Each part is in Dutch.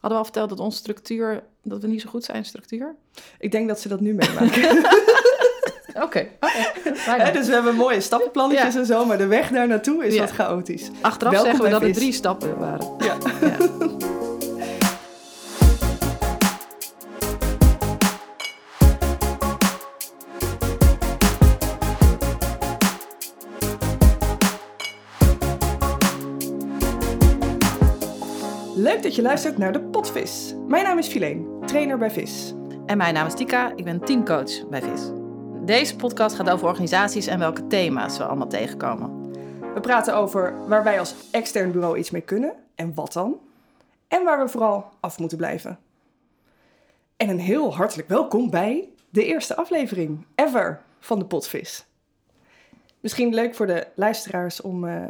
Hadden we al verteld dat onze structuur, dat we niet zo goed zijn in structuur? Ik denk dat ze dat nu meemaken. Oké. Dus we hebben mooie stappenplannetjes Ja. en zo, maar de weg daar naartoe is Ja. wat chaotisch. Achteraf zeggen we dat het Vis. drie stappen waren. Ja. Ja. Leuk dat je luistert naar de Potvis. Mijn naam is Fileen, trainer bij Vis. En mijn naam is Tika, ik ben teamcoach bij VIS. Deze podcast gaat over organisaties en welke thema's we allemaal tegenkomen. We praten over waar wij als extern bureau iets mee kunnen en wat dan. En waar we vooral af moeten blijven. En een heel hartelijk welkom bij de eerste aflevering ever van de Potvis. Misschien leuk voor de luisteraars om eh,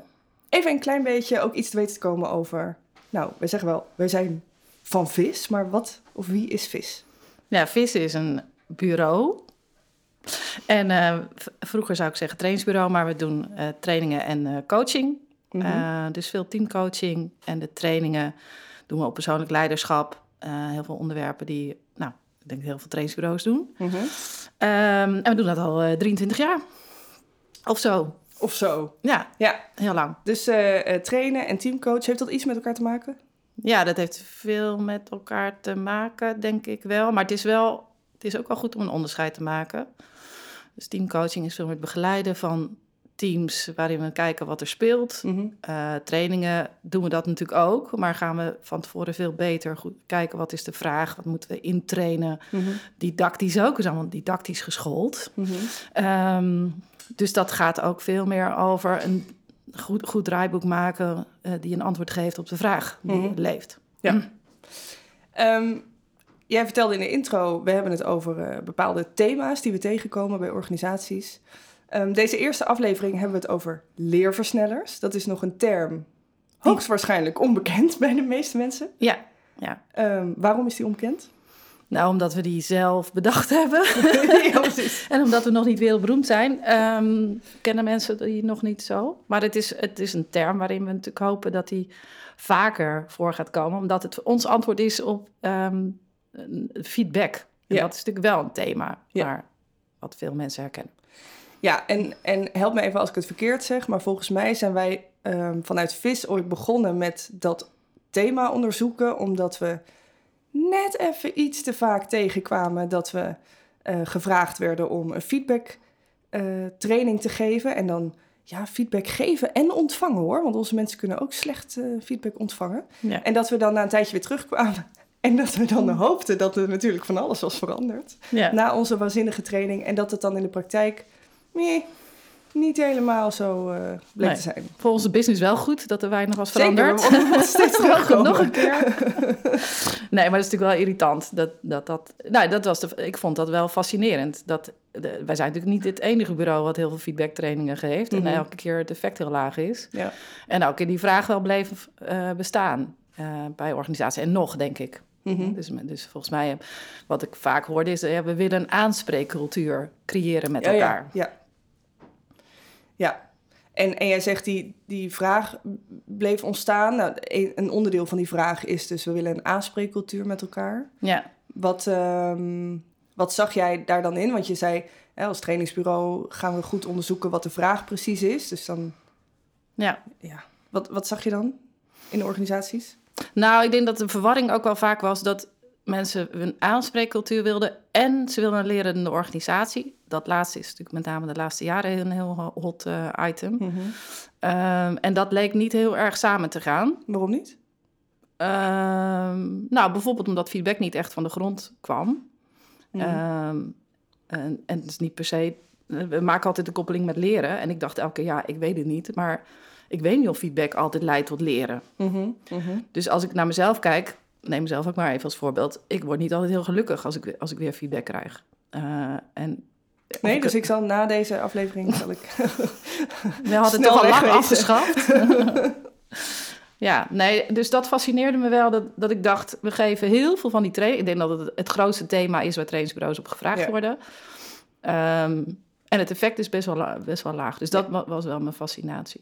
even een klein beetje ook iets te weten te komen over... Nou, wij zeggen wel, wij zijn van vis, maar wat of wie is vis? Ja, VIS is een bureau. En eh, vroeger zou ik zeggen trainingsbureau, maar we doen eh, trainingen en eh, coaching. Mhm. Dus veel teamcoaching en de trainingen doen we op persoonlijk leiderschap. Heel veel onderwerpen die, nou, ik denk heel veel trainingsbureaus doen. Mhm. Ehm, en we doen dat al eh, 23 jaar. Of zo. Of zo. Ja, Ja, heel lang. dus eh, eh, trainen en teamcoach, heeft dat iets met elkaar te maken? Ja, dat heeft veel met elkaar te maken, denk ik wel. Maar het is wel, het is ook wel goed om een onderscheid te maken. Dus teamcoaching is veel meer het begeleiden van teams waarin we kijken wat er speelt. Mhm. Eh, trainingen doen we dat natuurlijk ook, maar gaan we van tevoren veel beter goed kijken wat is de vraag, wat moeten we intrainen. Mhm. Didactisch ook, is allemaal didactisch geschoold. Mhm. Ehm, dus dat gaat ook veel meer over een goed, goed draaiboek maken eh, die een antwoord geeft op de vraag die Mhm. leeft. Ehm, jij vertelde in de intro, we hebben het over eh, bepaalde thema's die we tegenkomen bij organisaties. Ehm, deze eerste aflevering hebben we het over leerversnellers. Dat is nog een term hoogstwaarschijnlijk onbekend bij de meeste mensen. Ja, ja. Ehm, waarom is die onbekend? Nou, omdat we die zelf bedacht hebben. ja, en omdat we nog niet wereldberoemd zijn, ehm, kennen mensen die nog niet zo. Maar het is, het is een term waarin we natuurlijk hopen dat die vaker voor gaat komen. Omdat het ons antwoord is op ehm, feedback. En Ja. dat is natuurlijk wel een thema, Ja. maar wat veel mensen herkennen. Ja, en, en help me even als ik het verkeerd zeg, maar volgens mij zijn wij ehm, vanuit VIS ooit begonnen met dat thema onderzoeken, omdat we net even iets te vaak tegenkwamen dat we eh, gevraagd werden om een feedback eh, training te geven. En dan ja, feedback geven en ontvangen hoor, want onze mensen kunnen ook slecht eh, feedback ontvangen. Ja. En dat we dan na een tijdje weer terugkwamen. En dat we dan hoopten dat er natuurlijk van alles was veranderd Ja. na onze waanzinnige training. En dat het dan in de praktijk niet helemaal zo eh bleek Nee. te zijn. Volgens de business wel goed dat er weinig was Zeker, veranderd. steeds terugkomen. Nog een keer. nee, maar dat is natuurlijk wel irritant. Dat, dat, dat, nou, dat was de, ik vond dat wel fascinerend. Dat, de, wij zijn natuurlijk niet het enige bureau wat heel veel feedbacktrainingen geeft. Mhm. En elke keer het effect heel laag is. Ja. En elke keer die vraag wel bleef eh, bestaan eh, bij organisaties. En nog, denk ik. Mhm. Dus, dus volgens mij, wat ik vaak hoorde is... eh, we willen een aanspreekcultuur creëren met Ja, ja, elkaar. Ja. Ja. En, en jij zegt die, die vraag bleef ontstaan. Nou, een, onderdeel van die vraag is dus we willen een aanspreekcultuur met elkaar. Ja. Wat, ehm, wat zag jij daar dan in? Want je zei, hè, als trainingsbureau gaan we goed onderzoeken wat de vraag precies is. Dus dan, ja. ja. Wat, wat zag je dan in de organisaties? Nou, ik denk dat de verwarring ook wel vaak was dat mensen een aanspreekcultuur wilden en ze wilden een lerende organisatie. Dat laatste is natuurlijk met name de laatste jaren een heel hot eh, item. Ehm, en dat leek niet heel erg samen te gaan. Waarom niet? Ehm, nou, bijvoorbeeld omdat feedback niet echt van de grond kwam. Mhm. Ehm, en, en het is niet per se. We maken altijd de koppeling met leren. En ik dacht elke keer, ja, ik weet het niet. Maar ik weet niet of feedback altijd leidt tot leren. Mhm, mhm. Dus als ik naar mezelf kijk, neem mezelf ook maar even als voorbeeld. Ik word niet altijd heel gelukkig als ik, als ik weer feedback krijg. Eh, en Nee, ik- dus ik zal na deze aflevering zal ik. we hadden het toch al lang afgeschaft. ja, nee, dus dat fascineerde me wel. Dat, dat ik dacht, we geven heel veel van die training. Ik denk dat het het grootste thema is waar trainingsbureaus op gevraagd Ja. worden. Ehm, en het effect is best wel, best wel laag. Dus dat wa- was wel mijn fascinatie.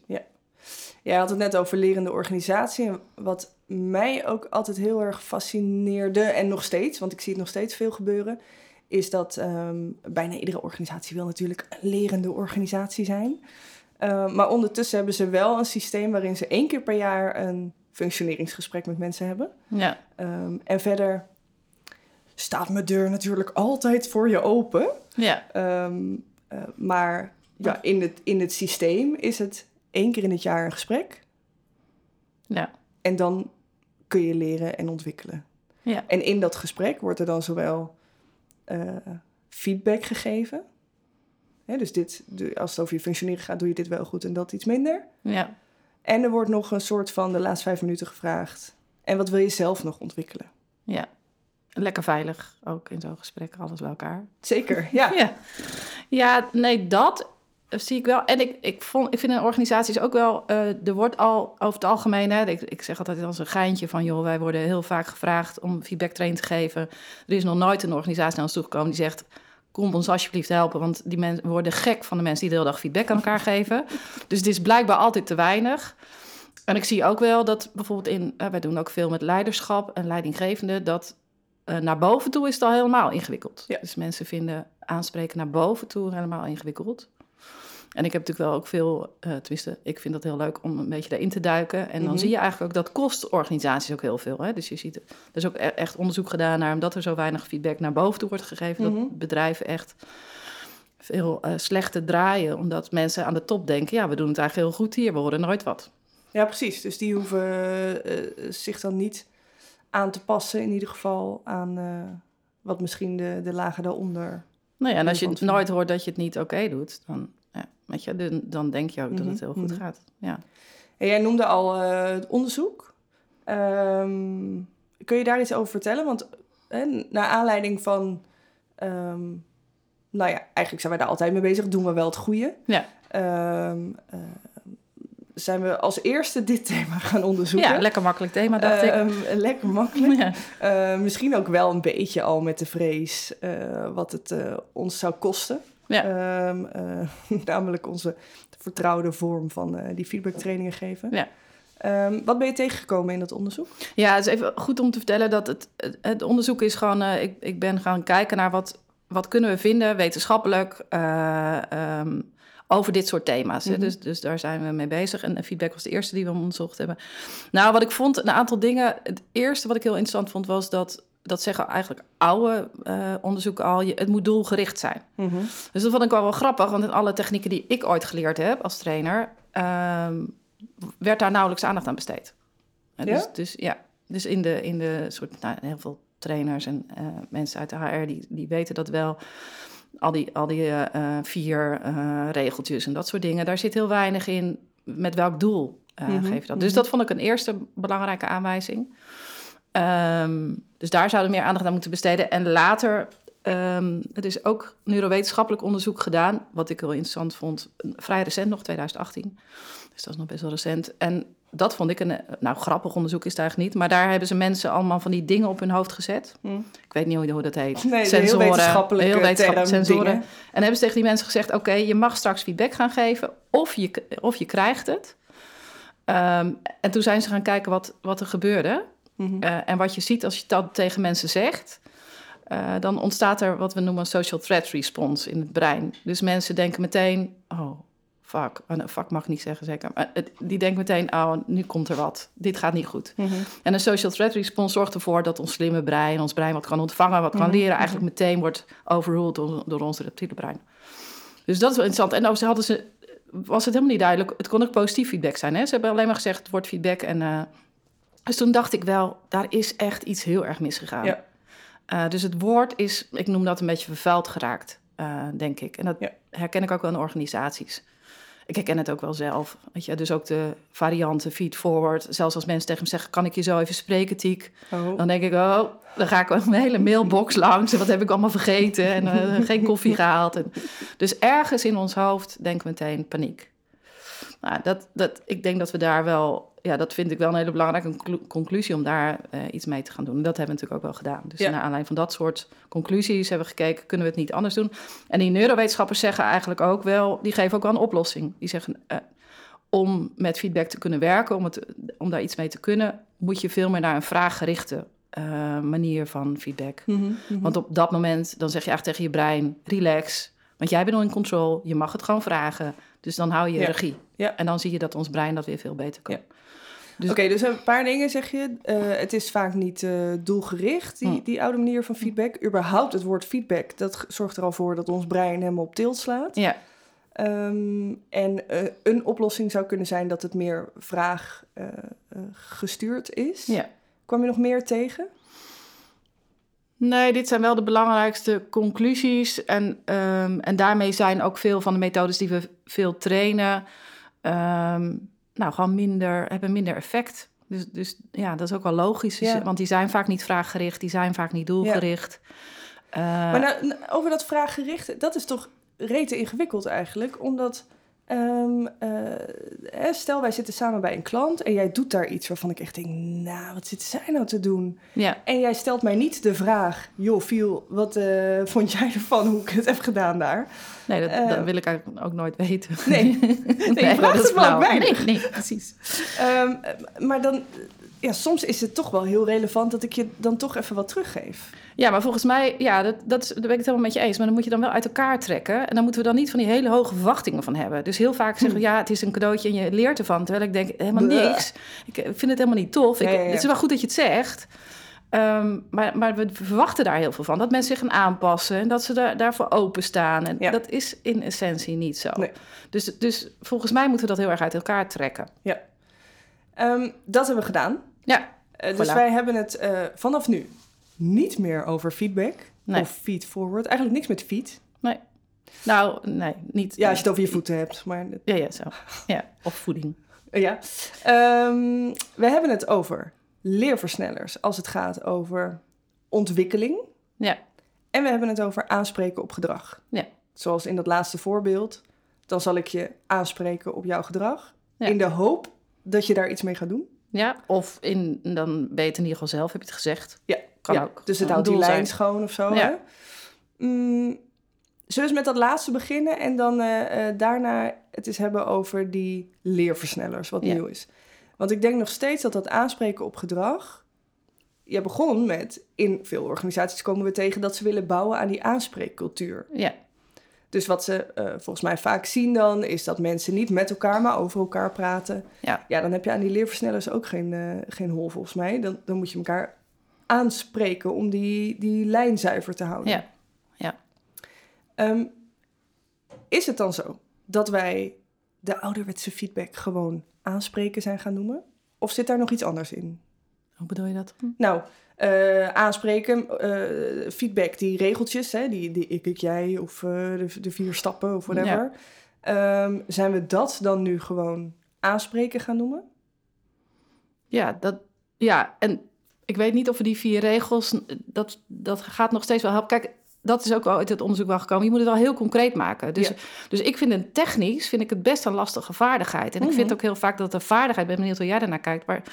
Jij had het net over lerende organisatie. En wat mij ook altijd heel erg fascineerde, en nog steeds, want ik zie het nog steeds veel gebeuren, is dat ehm, bijna iedere organisatie wil natuurlijk een lerende organisatie zijn. Uh, maar ondertussen hebben ze wel een systeem waarin ze één keer per jaar een functioneringsgesprek met mensen hebben. Ja. Um, en verder staat mijn deur natuurlijk altijd voor je open. Ja. Um, uh, maar ja, in, het, in het systeem is het één keer in het jaar een gesprek. Ja. En dan kun je leren en ontwikkelen. Ja. En in dat gesprek wordt er dan zowel uh, feedback gegeven. Hè, dus dit, als het over je functioneren gaat, doe je dit wel goed en dat iets minder. Ja. En er wordt nog een soort van de laatste vijf minuten gevraagd. En wat wil je zelf nog ontwikkelen? Ja. Lekker veilig ook in zo'n gesprek, alles bij elkaar. Zeker, ja. ja. Ja, nee, dat zie ik wel. En ik, ik, vond, ik vind in organisaties ook wel, uh, er wordt al over het algemeen, hè, ik, ik zeg altijd als een geintje van, joh, wij worden heel vaak gevraagd om feedback training te geven. Er is nog nooit een organisatie naar ons toegekomen die zegt, kom ons alsjeblieft helpen, want die mensen worden gek van de mensen die de hele dag feedback aan elkaar geven. Dus het is blijkbaar altijd te weinig. En ik zie ook wel dat bijvoorbeeld in, uh, wij doen ook veel met leiderschap en leidinggevende, dat uh, naar boven toe is het al helemaal ingewikkeld. Ja. Dus mensen vinden aanspreken naar boven toe helemaal ingewikkeld. En ik heb natuurlijk wel ook veel, uh, tenminste, ik vind dat heel leuk om een beetje daarin te duiken. En dan Mhm. zie je eigenlijk ook dat kost organisaties ook heel veel. Hè? Dus je ziet, er is ook e- echt onderzoek gedaan naar, omdat er zo weinig feedback naar boven toe wordt gegeven, Mhm. dat bedrijven echt veel uh, slechter draaien. Omdat mensen aan de top denken, ja, we doen het eigenlijk heel goed hier, we horen nooit wat. Ja, precies. Dus die hoeven uh, zich dan niet aan te passen, in ieder geval aan wat misschien de, de lagen daaronder. Nou ja, en als je nooit hoort dat je het niet oké okay doet, dan, weet je, dan, dan denk je ook dat het heel goed Mhm. gaat. Ja. En jij noemde al uh, het onderzoek. Um, kun je daar iets over vertellen? Want hè, naar aanleiding van, um, nou ja, eigenlijk zijn wij daar altijd mee bezig. Doen we wel het goede? Ja. Um, uh, zijn we als eerste dit thema gaan onderzoeken. Ja, lekker makkelijk thema, dacht ik. Lekker makkelijk. Ja. Uh, misschien ook wel een beetje al met de vrees uh, wat het ons zou kosten. Ja. Um, namelijk onze vertrouwde vorm van die feedbacktrainingen geven. Ja. Um, wat ben je tegengekomen in dat onderzoek? Ja, het is even goed om te vertellen dat het, het, het onderzoek is gewoon... Uh, ik, ik ben gaan kijken naar wat, wat kunnen we vinden wetenschappelijk... Uh, um, over dit soort thema's. Mhm. Mm -hmm. dus, dus daar zijn we mee bezig. En feedback was de eerste die we onderzocht hebben. Nou, wat ik vond, een aantal dingen. Het eerste wat ik heel interessant vond, was dat. Dat zeggen eigenlijk oude uh, onderzoeken al. Je, het moet doelgericht zijn. Mm -hmm. Dus dat vond ik wel wel grappig. Want in alle technieken die ik ooit geleerd heb als trainer. Um, werd daar nauwelijks aandacht aan besteed. Ja? Dus, dus ja, dus in de, in de soort. Nou, heel veel trainers en uh, mensen uit de HR die, die weten dat wel al die, al die uh, vier regeltjes en dat soort dingen. Daar zit heel weinig in met welk doel mm -hmm. geef je dat. Dus dat vond ik een eerste belangrijke aanwijzing. Um, dus daar zouden we meer aandacht aan moeten besteden. En later, um, het is ook neurowetenschappelijk onderzoek gedaan, wat ik heel interessant vond, vrij recent nog, 2018. Dus dat is nog best wel recent. En dat vond ik een, nou grappig onderzoek is het eigenlijk niet, maar daar hebben ze mensen allemaal van die dingen op hun hoofd gezet. Mm. Ik weet niet hoe, hoe dat heet. Nee, sensoren. Heel wetenschappelijke heel sensoren. Dingen. En hebben ze tegen die mensen gezegd, oké, okay, je mag straks feedback gaan geven of je, of je krijgt het. Um, en toen zijn ze gaan kijken wat, wat er gebeurde. Mm -hmm. uh, en wat je ziet als je dat tegen mensen zegt, uh, dan ontstaat er wat we noemen een social threat response in het brein. Dus mensen denken meteen, oh, fuck. Oh, fuck mag ik niet zeggen, zeker. Maar die denken meteen, oh, nu komt er wat. Dit gaat niet goed. Mm -hmm. En een social threat response zorgt ervoor dat ons slimme brein, ons brein wat kan ontvangen, wat kan Mhm, leren, eigenlijk meteen wordt overruled door, door ons reptiele brein. Dus dat is wel interessant. En nou, hadden ze, was het helemaal niet duidelijk. Het kon ook positief feedback zijn. Hè? Ze hebben alleen maar gezegd, het wordt feedback. En, uh, dus toen dacht ik wel, daar is echt iets heel erg misgegaan. Ja. Uh, dus het woord is, ik noem dat een beetje vervuild geraakt, uh, denk ik. En dat Ja. herken ik ook wel in organisaties. Ik herken het ook wel zelf. Weet je? Dus ook de varianten, feed forward. Zelfs als mensen tegen me zeggen, kan ik je zo even spreken, Tiek? Oh. Dan denk ik, oh, dan ga ik mijn hele mailbox langs. En wat heb ik allemaal vergeten? En uh, geen koffie gehaald. En, dus ergens in ons hoofd denk ik meteen paniek. Nou, dat, dat, ik denk dat we daar wel... Ja, dat vind ik wel een hele belangrijke conclusie... om daar uh, iets mee te gaan doen. En dat hebben we natuurlijk ook wel gedaan. Dus Ja. naar aanleiding van dat soort conclusies hebben we gekeken... kunnen we het niet anders doen? En die neurowetenschappers zeggen eigenlijk ook wel... die geven ook wel een oplossing. Die zeggen... Uh, om met feedback te kunnen werken, om, het, om daar iets mee te kunnen, moet je veel meer naar een vraaggerichte uh, manier van feedback. Mhm, mhm. Want op dat moment, dan zeg je echt tegen je brein, relax. Want jij bent al in control, je mag het gewoon vragen. Dus dan hou je Ja. regie. Ja. En dan zie je dat ons brein dat weer veel beter kan. Ja. Dus- Oké, dus een paar dingen zeg je. Eh, het is vaak niet eh, doelgericht, die, die oude manier van feedback. Überhaupt het woord feedback, dat zorgt er al voor dat ons brein helemaal op tilt slaat. Ja, Ehm, en eh, een oplossing zou kunnen zijn dat het meer vraag gestuurd is. ja. Kwam je nog meer tegen? Nee, dit zijn wel de belangrijkste conclusies. En, ehm, en daarmee zijn ook veel van de methodes die we veel trainen, ehm, nou, gewoon minder, hebben minder effect. Dus, dus ja, dat is ook wel logisch. Dus- Ja. Want die zijn vaak niet vraaggericht, die zijn vaak niet doelgericht. Eh, Maar nou, over dat vraaggerichte, dat is toch rete ingewikkeld eigenlijk. Omdat, ehm, eh, hè, stel wij zitten samen bij een klant en jij doet daar iets waarvan ik echt denk, nou, wat zit zij nou te doen? ja, En jij stelt mij niet de vraag, joh, Viel, wat eh, vond jij ervan hoe ik het heb gedaan daar? nee, dat, Eh, dat wil ik eigenlijk ook nooit weten. Nee, nee, vraagt dat is wel. Nee, nee, precies. Ehm, maar dan, ja, soms is het toch wel heel relevant dat ik je dan toch even wat teruggeef. Ja, maar volgens mij, ja, dat, dat is, daar ben ik het helemaal met je eens. Maar dan moet je dan wel uit elkaar trekken. En dan moeten we dan niet van die hele hoge verwachtingen van hebben. Dus heel vaak zeggen we, ja, het is een cadeautje en je leert ervan. Terwijl ik denk, helemaal niks. Ik vind het helemaal niet tof. Ik, Ja, ja, ja. Het is wel goed dat je het zegt. Ehm, maar, maar we verwachten daar heel veel van. Dat mensen zich gaan aanpassen en dat ze daar, daarvoor openstaan. En Ja. dat is in essentie niet zo. Nee. Dus, dus volgens mij moeten we dat heel erg uit elkaar trekken. Ehm, dat hebben we gedaan. Ja, Eh, dus Voilà. wij hebben het eh, vanaf nu niet meer over feedback Nee. of feed forward. Eigenlijk niks met feed. nou, nee, niet. Ja, als je het over je voeten hebt. Maar, Ja, ja, zo. Ja, of voeding. eh, ja. Ehm, we hebben het over leerversnellers als het gaat over ontwikkeling. Ja, En we hebben het over aanspreken op gedrag. Ja. Zoals in dat laatste voorbeeld. Dan zal ik je aanspreken op jouw gedrag. Ja. In de hoop dat je daar iets mee gaat doen. Ja, of in, dan ben je het in ieder geval zelf, heb je het gezegd. Ja, Kan ja, ook. Dus het houdt die lijn zijn. schoon of zo. Ja. Mm, zullen we eens met dat laatste beginnen en dan eh, eh, daarna het eens hebben over die leerversnellers, wat Ja. nieuw is. Want ik denk nog steeds dat dat aanspreken op gedrag. Je begon met, in veel organisaties komen we tegen dat ze willen bouwen aan die aanspreekcultuur. Ja, Dus wat ze eh, volgens mij vaak zien dan, is dat mensen niet met elkaar, maar over elkaar praten. Ja. ja dan heb je aan die leerversnellers ook geen, eh, geen hol volgens mij. Dan, dan moet je elkaar aanspreken om die, die lijn zuiver te houden. Ja. Ja. Ehm, is het dan zo dat wij de ouderwetse feedback gewoon aanspreken zijn gaan noemen? Of zit daar nog iets anders in? Hoe bedoel je dat? Nou, eh, aanspreken, eh, feedback, die regeltjes, hè, die, die ik, ik, jij of eh, de, de vier stappen of whatever. Ehm, zijn we dat dan nu gewoon aanspreken gaan noemen? Ja, dat, ja, en ik weet niet of we die vier regels, dat, dat gaat nog steeds wel helpen. Kijk, dat is ook wel uit het onderzoek wel gekomen. Je moet het wel heel concreet maken. Dus, Ja. dus ik vind een technisch, vind ik het best een lastige vaardigheid. En ik Mhm. vind ook heel vaak dat de vaardigheid, ik ben benieuwd hoe jij daarnaar kijkt, maar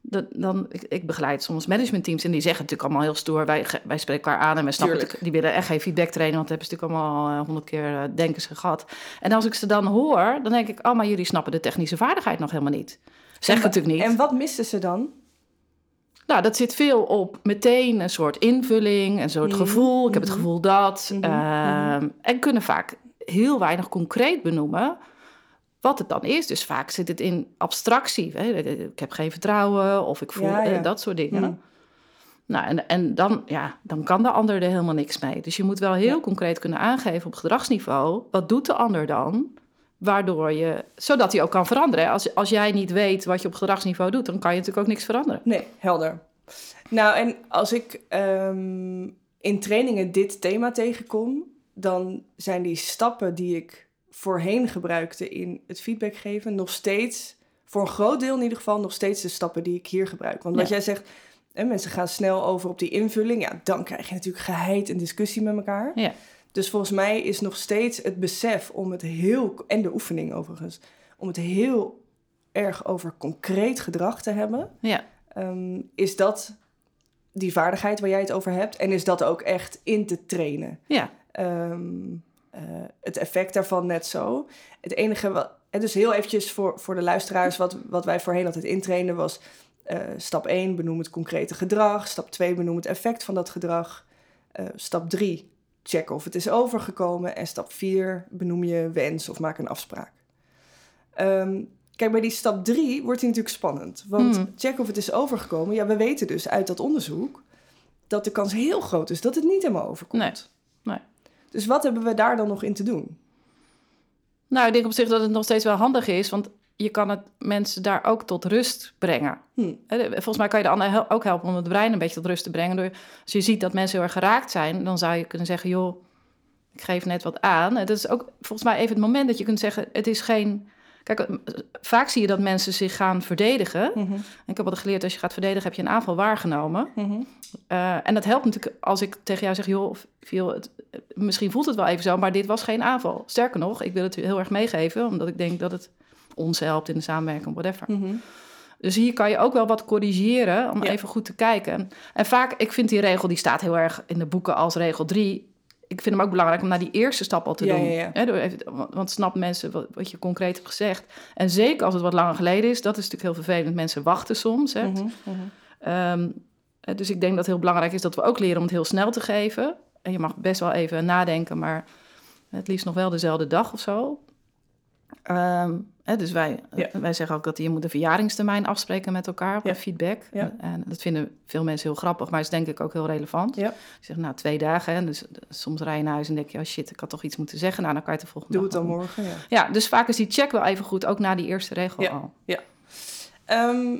dat, dan, ik, ik begeleid soms managementteams en die zeggen natuurlijk allemaal heel stoer, wij, wij spreken elkaar aan en wij snappen die willen echt geen feedback trainen, want dat hebben ze natuurlijk allemaal eh, honderd keer eh, denken ze gehad. En als ik ze dan hoor, dan denk ik, oh, maar jullie snappen de technische vaardigheid nog helemaal niet. Zeg En natuurlijk niet. En wat misten ze dan? Nou, dat zit veel op meteen een soort invulling, een soort Mhm, gevoel. Ik heb het mhm. gevoel dat. Mhm, ehm, En kunnen vaak heel weinig concreet benoemen wat het dan is. Dus vaak zit het in abstractie. Hè? Ik heb geen vertrouwen of ik voel Ja, ja. eh, dat soort dingen. Mhm. Nou, en, en dan, ja, dan kan de ander er helemaal niks mee. Dus je moet wel heel concreet kunnen aangeven op gedragsniveau. Wat doet de ander dan? Waardoor je, zodat hij ook kan veranderen. Als, als jij niet weet wat je op gedragsniveau doet, dan kan je natuurlijk ook niks veranderen. Nee, helder. Nou, en als ik ehm, in trainingen dit thema tegenkom, dan zijn die stappen die ik voorheen gebruikte in het feedback geven nog steeds, voor een groot deel in ieder geval, nog steeds de stappen die ik hier gebruik. Want wat Ja. jij zegt, hè, mensen gaan snel over op die invulling, ja, dan krijg je natuurlijk geheid en discussie met elkaar. Ja. Dus volgens mij is nog steeds het besef om het heel, en de oefening overigens, om het heel erg over concreet gedrag te hebben. Ja. Ehm, is dat die vaardigheid waar jij het over hebt? En is dat ook echt in te trainen? Ja. Ehm, eh, het effect daarvan net zo. Het enige wat, En dus heel eventjes voor, voor de luisteraars, wat, wat wij voorheen altijd intrainen was... eh, stap 1, benoem het concrete gedrag. Stap 2, benoem het effect van dat gedrag. Eh, stap 3, check of het is overgekomen. En stap 4, benoem je wens of maak een afspraak. Ehm, kijk, bij die stap 3 wordt die natuurlijk spannend. Want Hmm. check of het is overgekomen. Ja, we weten dus uit dat onderzoek dat de kans heel groot is dat het niet helemaal overkomt. Nee. Dus wat hebben we daar dan nog in te doen? Nou, ik denk op zich dat het nog steeds wel handig is, want je kan het mensen daar ook tot rust brengen. Hm. Volgens mij kan je de ander ook helpen om het brein een beetje tot rust te brengen. Door, als je ziet dat mensen heel erg geraakt zijn, dan zou je kunnen zeggen, joh, ik geef net wat aan. Dat is ook volgens mij even het moment dat je kunt zeggen, het is geen... Kijk, eh, vaak zie je dat mensen zich gaan verdedigen. Mhm, Ik heb altijd geleerd, als je gaat verdedigen, heb je een aanval waargenomen. mhm. Eh, en dat helpt natuurlijk als ik tegen jou zeg, joh, viel het, eh, misschien voelt het wel even zo, maar dit was geen aanval. Sterker nog, ik wil het heel erg meegeven, omdat ik denk dat het ons helpt in de samenwerking, whatever. Mhm. Dus hier kan je ook wel wat corrigeren om Ja. even goed te kijken. En vaak, ik vind die regel, die staat heel erg in de boeken als regel 3. Ik vind hem ook belangrijk om naar die eerste stap al te Ja, doen. ja, ja. Want- snappen mensen wat, wat je concreet hebt gezegd. En zeker als het wat langer geleden is, dat is natuurlijk heel vervelend. Mensen wachten soms. Hè. Mhm, mhm. Ehm, eh, dus ik denk dat het heel belangrijk is dat we ook leren om het heel snel te geven. En je mag best wel even nadenken, maar het liefst nog wel dezelfde dag of zo. Ehm, hè, dus wij, Ja. wij zeggen ook dat je moet een verjaringstermijn afspreken met elkaar bij Ja. feedback. Ja. En dat vinden veel mensen heel grappig, maar is denk ik ook heel relevant. Ja. Je zegt, nou, twee dagen. Hè, dus eh, soms rij je naar huis en denk je, oh shit, ik had toch iets moeten zeggen. Nou, dan kan je het de volgende Doe het dan doen. morgen, ja. Ja, dus vaak is die check wel even goed, ook na die eerste regel Ja. al. Ehm,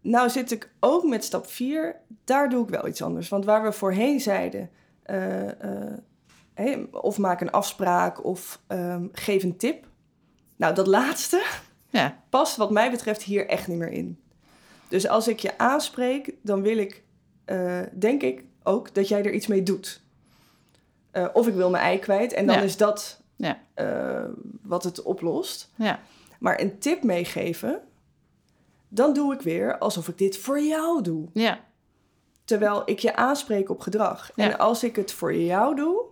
nou zit ik ook met stap 4. Daar doe ik wel iets anders. Want waar we voorheen zeiden... eh, eh, of maak een afspraak of ehm, geef een tip. Nou, dat laatste Ja, past wat mij betreft hier echt niet meer in. Dus als ik je aanspreek, dan wil ik, eh, denk ik ook, dat jij er iets mee doet. Eh, of ik wil mijn ei kwijt en dan Ja. is dat Ja. eh, wat het oplost. ja, Maar een tip meegeven, dan doe ik weer alsof ik dit voor jou doe. ja, Terwijl ik je aanspreek op gedrag. En als ik het voor jou doe,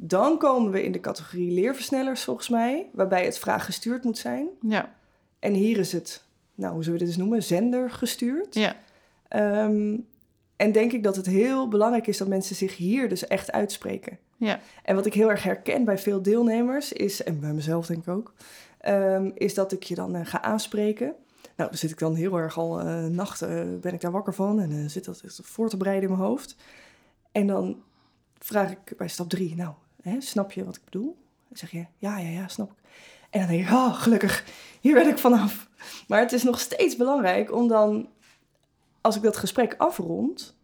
dan komen we in de categorie leerversnellers volgens mij, waarbij het vraaggestuurd moet zijn. ja, En hier is het, nou hoe zullen we dit eens noemen, zender gestuurd. ja. Ehm, en denk ik dat het heel belangrijk is dat mensen zich hier dus echt uitspreken. ja. En wat ik heel erg herken bij veel deelnemers is, en bij mezelf denk ik ook, ehm, is dat ik je dan eh, ga aanspreken. Nou, dan zit ik dan heel erg al eh nachten, ben ik daar wakker van en eh, zit dat echt voor te bereiden in mijn hoofd. En dan vraag ik bij stap drie, nou, hè, snap je wat ik bedoel? Dan zeg je, ja, ja, ja, snap ik. En dan denk ik, oh, gelukkig, hier ben ik vanaf. Maar het is nog steeds belangrijk om dan, als ik dat gesprek afrond,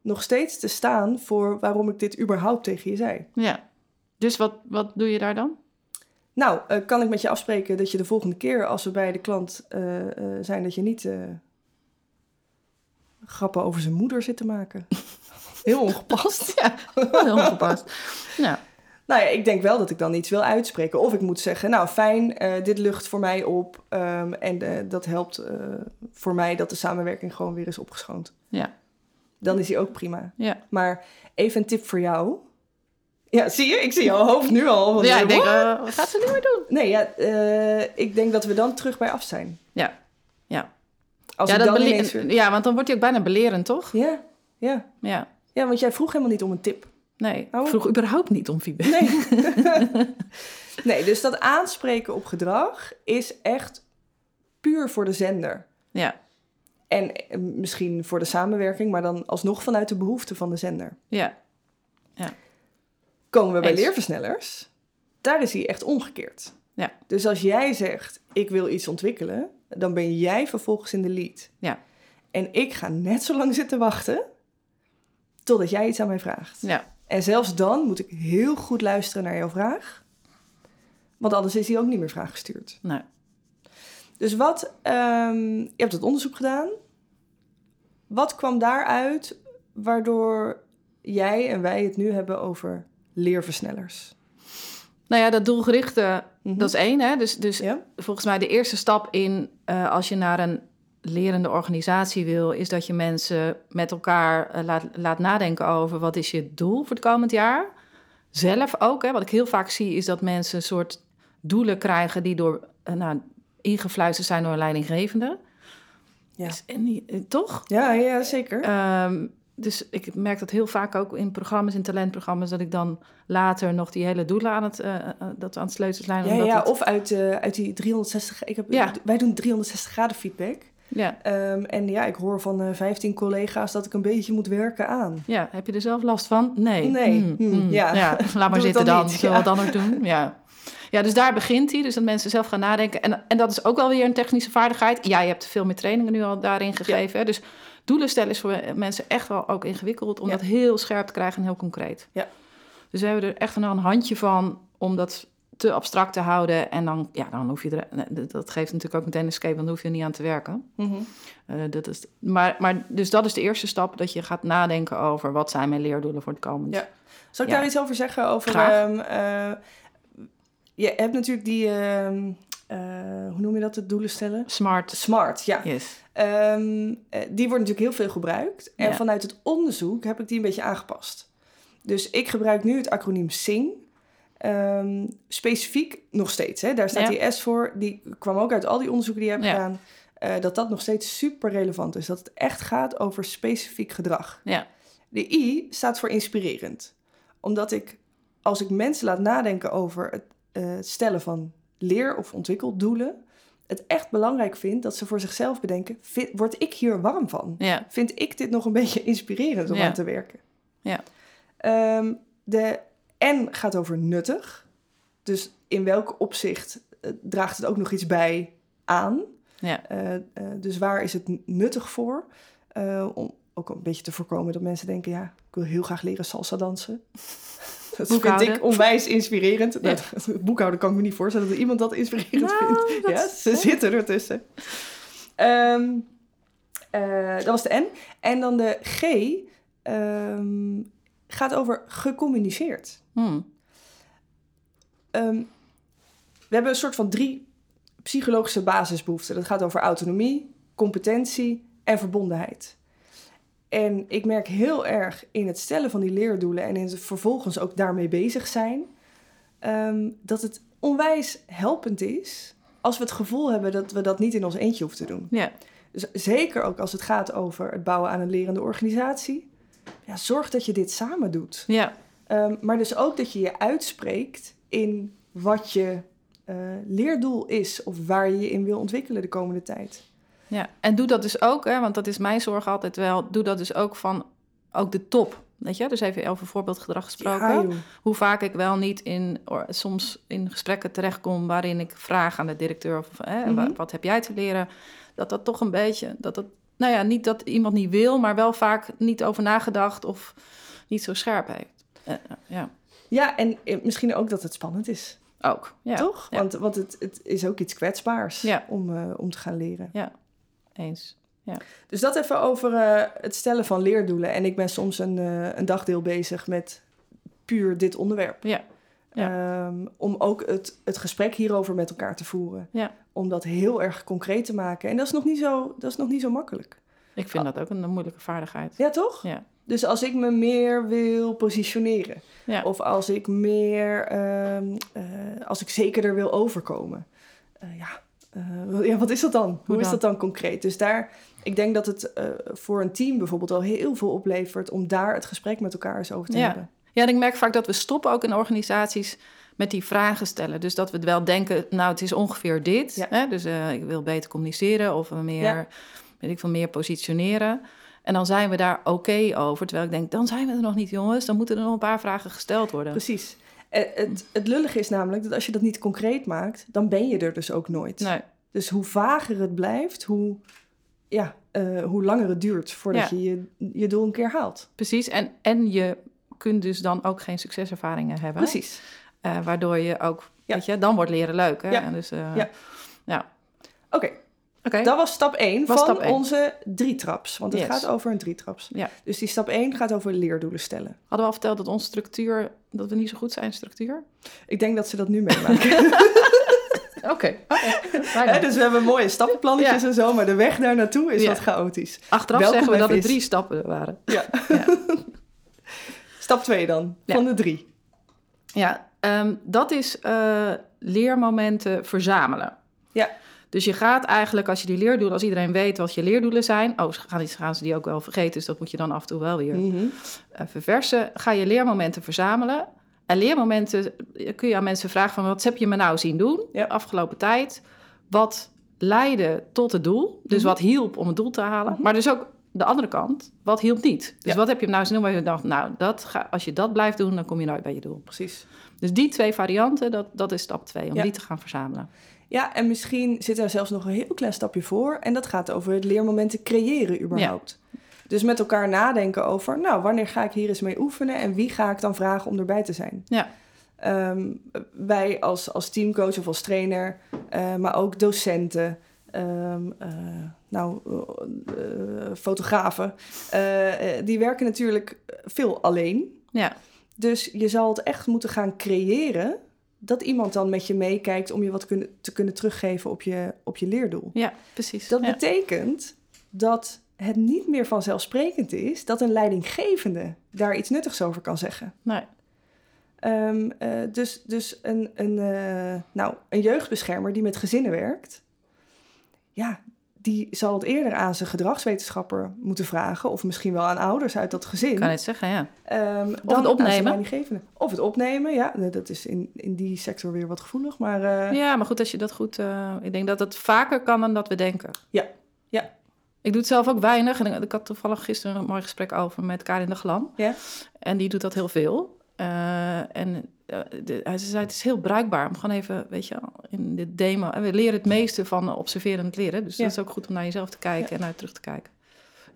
nog steeds te staan voor waarom ik dit überhaupt tegen je zei. Ja. Dus wat, wat doe je daar dan? Nou, eh, kan ik met je afspreken dat je de volgende keer als we bij de klant eh, eh, zijn, dat je niet grappen over zijn moeder zit te maken? Heel ongepast. Ja, heel ongepast. Ja, Nou ja, ik denk wel dat ik dan iets wil uitspreken. Of ik moet zeggen, nou fijn, eh, dit lucht voor mij op. ehm, en eh, dat helpt eh, voor mij dat de samenwerking gewoon weer is opgeschoond. ja, Dan is die ook prima. ja. Maar even een tip voor jou. Ja, zie je? Ik zie jouw hoofd nu al. want, Ja, ik denk, wat gaat ze nu weer doen? Nee, ja, ik denk dat we dan terug bij af zijn. Ja, ja. Als ja, dat dan ineens ja, want dan wordt hij ook bijna belerend, toch? Ja, ja. Ja, Ja, want jij vroeg helemaal niet om een tip. Nee. Oh. Ik vroeg überhaupt niet om feedback. Nee. nee, dus dat aanspreken op gedrag is echt puur voor de zender. Ja, En eh, misschien voor de samenwerking, maar dan alsnog vanuit de behoeften van de zender. ja, Komen we bij Eens. leerversnellers, daar is hij echt omgekeerd. Ja. Dus als jij zegt, ik wil iets ontwikkelen, dan ben jij vervolgens in de lead. Ja. En ik ga net zo lang zitten wachten totdat jij iets aan mij vraagt. ja, En zelfs dan moet ik heel goed luisteren naar jouw vraag. Want anders is hij ook niet meer vraaggestuurd. nee. Dus wat, ehm, je hebt het onderzoek gedaan. Wat kwam daaruit waardoor jij en wij het nu hebben over leerversnellers? Nou ja, dat doelgerichte, Mhm. dat is één. Hè? Dus, dus Ja? volgens mij de eerste stap in eh, als je naar een lerende organisatie wil, is dat je mensen met elkaar eh, laat, laat nadenken over wat is je doel voor het komend jaar. Zelf ook. Hè? Wat ik heel vaak zie, is dat mensen een soort doelen krijgen die door eh, nou, ingefluisterd zijn door een leidinggevende. Ja. En die- eh, toch? Ja, ja, zeker. Ehm, dus ik merk dat heel vaak ook in programma's, in talentprogramma's, dat ik dan later nog die hele doelen aan het, eh, dat aan het sleutelen zijn. ja, ja, het- of uit, uit die 360... Ik heb, Ja. Wij doen 360 graden feedback. Ja, Ehm, en ja, ik hoor van eh 15 collega's dat ik een beetje moet werken aan. ja, heb je er zelf last van? Nee. Nee. Hmm, Hmm, hmm. ja. laat maar zitten dan dan. Zullen we ja. wat anders doen? Ja. Ja, dus daar begint hij. Dus dat mensen zelf gaan nadenken. En, en dat is ook wel weer een technische vaardigheid. Ja, je hebt veel meer trainingen nu al daarin gegeven. Hè? Dus doelen stellen is voor mensen echt wel ook ingewikkeld... om dat heel scherp te krijgen en heel concreet. Ja. Dus we hebben er echt een handje van om dat te abstract te houden. En dan, ja, dan hoef je er... nee, Dat geeft natuurlijk ook meteen een escape, want dan hoef je er niet aan te werken. Mhm. Eh, dat is, maar, maar, dus dat is de eerste stap, dat je gaat nadenken over... wat zijn mijn leerdoelen voor het komend Ja. Zal ik Ja. daar iets over zeggen? Over, ehm, eh, je hebt natuurlijk die, ehm, eh, hoe noem je dat, de doelen stellen? Smart. Smart, ja. Yes. Ehm, eh, die wordt natuurlijk heel veel gebruikt. En Ja. vanuit het onderzoek heb ik die een beetje aangepast. Dus ik gebruik nu het acroniem SING. Ehm, specifiek nog steeds, hè? daar staat Ja. die S voor. Die kwam ook uit al die onderzoeken die je hebt Ja. gedaan. eh, dat dat nog steeds super relevant is. Dat het echt gaat over specifiek gedrag. Ja. De I staat voor inspirerend. Omdat ik, als ik mensen laat nadenken over het eh, stellen van leer- of ontwikkeldoelen, het echt belangrijk vind dat ze voor zichzelf bedenken: vind, word ik hier warm van? Ja. Vind ik dit nog een beetje inspirerend om Ja. aan te werken? Ja. Ehm, de N gaat over nuttig. Dus in welk opzicht eh, draagt het ook nog iets bij aan? Ja. Eh, eh, dus waar is het nuttig voor? Om ook een beetje te voorkomen dat mensen denken... ja, ik wil heel graag leren salsa dansen. Dat vind ik onwijs inspirerend. Ja. Dat, boekhouden kan ik me niet voorstellen dat iemand dat inspirerend Nou, vindt. dat- Ja, ze zitten ertussen. Ehm eh, dat was de N. En dan de G ehm, gaat over gecommuniceerd. Hmm. Ehm, we hebben een soort van drie psychologische basisbehoeften. Dat gaat over autonomie, competentie en verbondenheid. En ik merk heel erg in het stellen van die leerdoelen en in het vervolgens ook daarmee bezig zijn, ehm, dat het onwijs helpend is als we het gevoel hebben dat we dat niet in ons eentje hoeven te doen. Ja. Dus zeker ook als het gaat over het bouwen aan een lerende organisatie. Ja, zorg dat je dit samen doet. Ja. Ehm, maar dus ook dat je je uitspreekt in wat je eh, leerdoel is of waar je je in wil ontwikkelen de komende tijd. ja. En doe dat dus ook, hè, want dat is mijn zorg altijd wel. Doe dat dus ook van ook de top. Weet je, dus even over voorbeeldgedrag gesproken. Ja, hoe vaak ik wel niet in, soms in gesprekken terechtkom waarin ik vraag aan de directeur of hè, Mhm. wa- wat heb jij te leren, dat dat toch een beetje, dat dat, nou ja, niet dat iemand niet wil, maar wel vaak niet over nagedacht of niet zo scherp heeft. Eh, eh, ja, ja, en eh, misschien ook dat het spannend is, ook. Ja, toch? Ja. Want, want het, het is ook iets kwetsbaars Ja. om, om te gaan leren. eens. Dus dat even over het stellen van leerdoelen. En ik ben soms een, een dagdeel bezig met puur dit onderwerp. Ja, Ehm, om ook het, het gesprek hierover met elkaar te voeren. Ja. Om dat heel erg concreet te maken. En dat is nog niet zo, dat is nog niet zo makkelijk. ik vind dat ook een, moeilijke vaardigheid. Ja, toch? Ja, Dus als ik me meer wil positioneren, ja, of als ik meer, ehm, eh, als ik zekerder wil overkomen, eh, ja, eh, ja, wat is dat dan? Hoe, is dan? dat dan concreet? Dus daar, ik denk dat het voor een team bijvoorbeeld al heel veel oplevert om daar het gesprek met elkaar eens over te Ja. hebben. Ja, en ik merk vaak dat we stoppen ook in organisaties met die vragen stellen. Dus dat we wel denken, nou, het is ongeveer dit. Ja. Hè? Dus ik wil beter communiceren of meer, weet ik veel, meer positioneren. En dan zijn we daar oké over. Terwijl ik denk, dan zijn we er nog niet, jongens. Dan moeten er nog een paar vragen gesteld worden. Precies. Eh, het, het lullige is namelijk dat als je dat niet concreet maakt, dan ben je er dus ook nooit. Nee, Dus hoe vager het blijft, hoe, ja, eh, hoe langer het duurt voordat Ja. je, je je doel een keer haalt. precies. En, en je kunt dus dan ook geen succeservaringen hebben. Precies. Eh, waardoor je ook, Ja. weet je, dan wordt leren leuk. Hè? Ja. En dus, Ja. ja. Oké, Dat was stap 1 Was van stap één. onze drietraps. Want het Yes. gaat over een drietraps. Ja. Dus die stap 1 gaat over leerdoelen stellen. Hadden we al verteld dat onze structuur, dat we niet zo goed zijn in structuur? Ik denk dat ze dat nu meemaken. Oké. Dus we hebben mooie stappenplannetjes Ja. en zo, maar de weg daar naartoe is Ja. wat chaotisch. Achteraf zeggen we dat het Vis. drie stappen waren. Ja. Ja. Stap 2 dan, van de drie. Ja, ehm, dat is eh, leermomenten verzamelen. Ja. Dus je gaat eigenlijk, als je die leerdoelen, als iedereen weet wat je leerdoelen zijn, oh, gaan, die- gaan ze die ook wel vergeten, dus dat moet je dan af en toe wel weer Mhm. eh, verversen. Ga je leermomenten verzamelen. En leermomenten eh, kun je aan mensen vragen van, wat heb je me nou zien doen Ja. de afgelopen tijd? Wat leidde tot het doel? Dus Mhm. wat hielp om het doel te halen? Mhm. Maar dus ook de andere kant, wat hielp niet? Dus Ja. wat heb je nou zien doen waar je dacht, nou, dat ga, als je dat blijft doen, dan kom je nooit bij je doel. Precies. Dus die twee varianten, dat, dat is stap twee, om Ja. die te gaan verzamelen. Ja, en misschien zit er zelfs nog een heel klein stapje voor. En dat gaat over het leermomenten creëren überhaupt. Dus met elkaar nadenken over, nou, wanneer ga ik hier eens mee oefenen en wie ga ik dan vragen om erbij te zijn? Ja. Ehm, wij als, als teamcoach of als trainer, eh, maar ook docenten, ehm, eh, nou, eh, fotografen, die werken natuurlijk veel alleen. Ja, Dus je zal het echt moeten gaan creëren dat iemand dan met je meekijkt om je wat te kunnen teruggeven op je, op je leerdoel. ja precies. Dat ja. betekent dat het niet meer vanzelfsprekend is dat een leidinggevende daar iets nuttigs over kan zeggen. Nee. Ehm, eh, dus dus een, een, eh, nou, een jeugdbeschermer die met gezinnen werkt, ja, die zal het eerder aan zijn gedragswetenschapper moeten vragen, of misschien wel aan ouders uit dat gezin. Ik kan het zeggen, ja. Ehm, dan het zijn opnemen. Of het opnemen, ja. Nou, Dat is in, in die sector weer wat gevoelig, maar... eh, Ja, maar goed, als je dat goed... eh, ik denk dat het vaker kan dan dat we denken. Ja, ja. Ik doe het zelf ook weinig. En ik- had toevallig gisteren een mooi gesprek over met Karin de Glam. Ja. En die doet dat heel veel. Eh, en de, hij zei, het is heel bruikbaar om gewoon even, weet je, in de demo... En we leren het meeste van observerend leren. Dus Ja. dat is ook goed om naar jezelf te kijken en naar terug te kijken.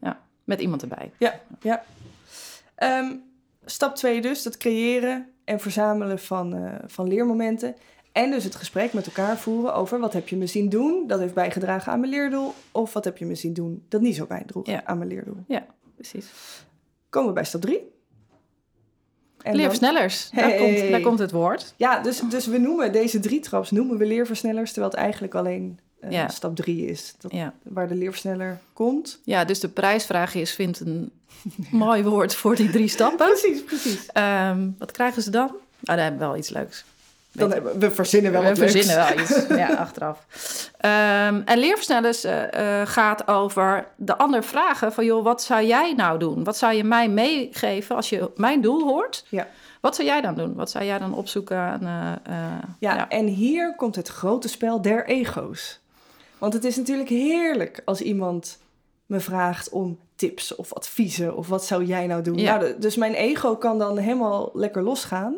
Ja, met iemand erbij. Ehm, stap 2 dus, dat creëren en verzamelen van, eh, van leermomenten. En dus het gesprek met elkaar voeren over wat heb je me zien doen, dat heeft bijgedragen aan mijn leerdoel. Of wat heb je me zien doen, dat niet zo bijdroeg Ja. aan mijn leerdoel. Precies. Komen we bij stap 3. Leerversnellers, daar, Hey. komt, daar komt het woord. Ja, dus, dus we noemen deze drie traps noemen we leerversnellers, terwijl het eigenlijk alleen eh, Ja. stap 3 is. Dat, Ja. Waar de leerversneller komt. ja, dus de prijsvraag is, vind een mooi woord voor die drie stappen. Precies, precies. Ehm, wat krijgen ze dan? Nou, dan hebben we wel iets leuks. Dan we verzinnen wel we verzinnen wel iets, ja, achteraf. Ehm, en leerversnellers eh, eh, gaat over de ander vragen van... joh, wat zou jij nou doen? Wat zou je mij meegeven als je mijn doel hoort? Ja. Wat zou jij dan doen? Wat zou jij dan opzoeken? En, eh, Ja, ja. en hier komt het grote spel der ego's. Want het is natuurlijk heerlijk als iemand me vraagt om tips of adviezen of wat zou jij nou doen. Ja. Nou, dus mijn ego kan dan helemaal lekker losgaan.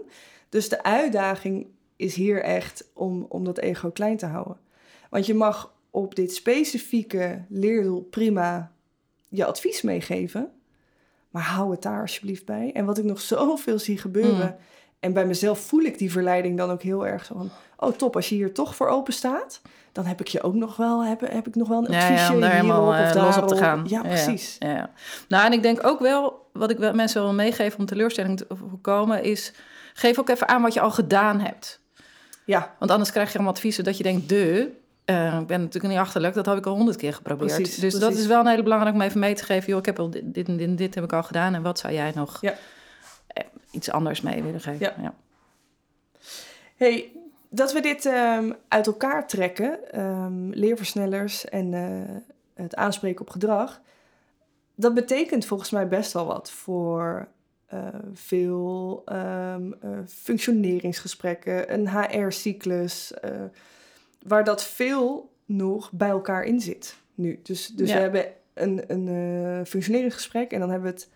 Dus de uitdaging is hier echt om, om dat ego klein te houden. Want je mag op dit specifieke leerdoel prima je advies meegeven. Maar hou het daar alsjeblieft bij. En wat ik nog zoveel zie gebeuren. Mm. En bij mezelf voel ik die verleiding dan ook heel erg zo van... Oh top, als je hier toch voor open staat... dan heb ik je ook nog wel, heb, heb ik nog wel een Ja, adviesje ja, om daar helemaal of eh, los op te gaan. Ja, precies. Ja, ja. Nou, en ik denk ook wel, wat ik wel mensen wil meegeven om teleurstelling te voorkomen, is geef ook even aan wat je al gedaan hebt. Ja, Want anders krijg je allemaal adviezen dat je denkt, de, eh, ik ben natuurlijk niet achterlijk, dat heb ik al honderd keer geprobeerd. Precies, dus dat is wel een hele belangrijk om even mee te geven. Joh, ik heb al dit, dit en dit, heb ik al gedaan en wat zou jij nog Ja. eh, iets anders mee willen geven? Ja. ja. hey, dat we dit ehm, uit elkaar trekken, ehm, leerversnellers en eh, het aanspreken op gedrag... dat betekent volgens mij best wel wat voor eh, veel ehm, eh, functioneringsgesprekken, een HR-cyclus... eh, waar dat veel nog bij elkaar in zit nu. Dus, dus Ja. we hebben een, een functioneringsgesprek en dan hebben we het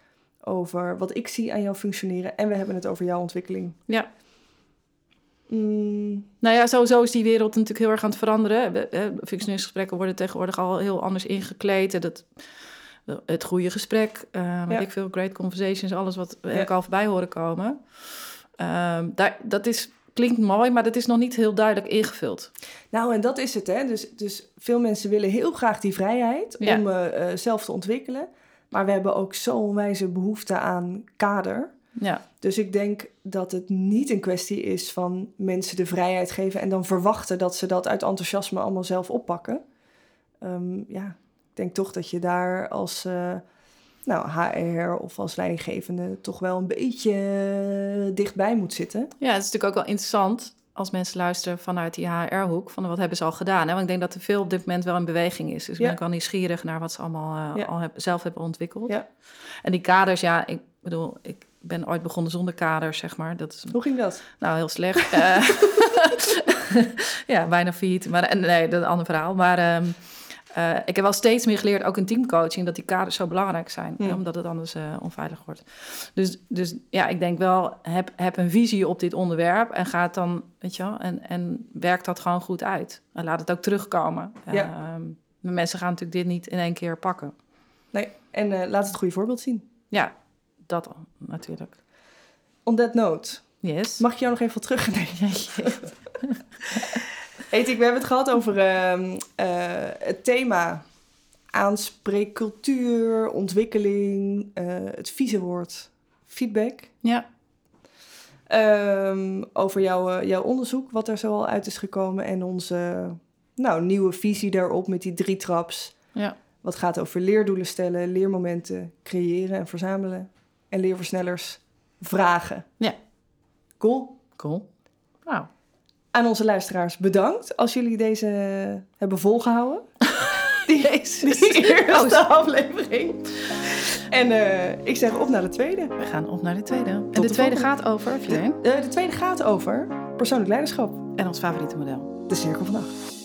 over wat ik zie aan jouw functioneren en we hebben het over jouw ontwikkeling. Ja. Mm, Nou ja, sowieso is die wereld natuurlijk heel erg aan het veranderen. Functioneringsgesprekken worden tegenwoordig al heel anders ingekleed. En dat, het goede gesprek, Ja. ik veel, great conversations, alles wat we ook al voorbij horen komen. Ehm, daar, dat is, klinkt mooi, maar dat is nog niet heel duidelijk ingevuld. Nou, en dat is het, hè. Dus, dus veel mensen willen heel graag die vrijheid Ja. om eh, eh, zelf te ontwikkelen. Maar we hebben ook zo'n wijze behoefte aan kader. Ja, Dus ik denk dat het niet een kwestie is van mensen de vrijheid geven... en dan verwachten dat ze dat uit enthousiasme allemaal zelf oppakken. Ehm, ja, denk toch dat je daar als eh, nou, HR of als leidinggevende... toch wel een beetje eh, dichtbij moet zitten. ja het is natuurlijk ook wel interessant als mensen luisteren vanuit die HR-hoek, van wat hebben ze al gedaan. Hè? Want ik denk dat er veel op dit moment wel in beweging is. Dus ik Ja. ben ook wel nieuwsgierig naar wat ze allemaal eh, Ja. al heb, zelf hebben ontwikkeld. Ja. En die kaders, ja, ik bedoel, ik ben ooit begonnen zonder kaders, zeg maar. Dat is Hoe ging dat? nou heel slecht. Ja, bijna failliet. Maar en, nee, dat is een ander verhaal. Maar ehm, eh, ik heb wel steeds meer geleerd, ook in teamcoaching, dat die kaders zo belangrijk zijn. Omdat het anders eh, onveilig wordt. Dus, dus ja, ik denk wel, heb, heb een visie op dit onderwerp en ga het dan, weet je wel, en, en werk dat gewoon goed uit. En laat het ook terugkomen. Ja. Ehm, mensen gaan natuurlijk dit niet in één keer pakken. Nee, en eh, laat het goede voorbeeld zien. Ja, dat al, natuurlijk. On that note, Yes. mag ik jou nog even terug? Nee. Etik, we hebben het gehad over ehm, eh, het thema aanspreekcultuur, ontwikkeling, eh, het vieze woord feedback. Ja, Ehm, over jouw, eh, jouw onderzoek, wat er zo al uit is gekomen en onze nou, nieuwe visie daarop met die drie traps. ja. Wat gaat over leerdoelen stellen, leermomenten creëren en verzamelen en leerversnellers vragen. Ja. Cool. cool. Nou, Aan onze luisteraars bedankt als jullie deze hebben volgehouden. Die, die eerste aflevering. En eh, ik zeg op naar de tweede. We gaan op naar de tweede. en de de tweede volgende. gaat over, De, eh, de tweede gaat over persoonlijk leiderschap. en ons favoriete model. De cirkel van acht.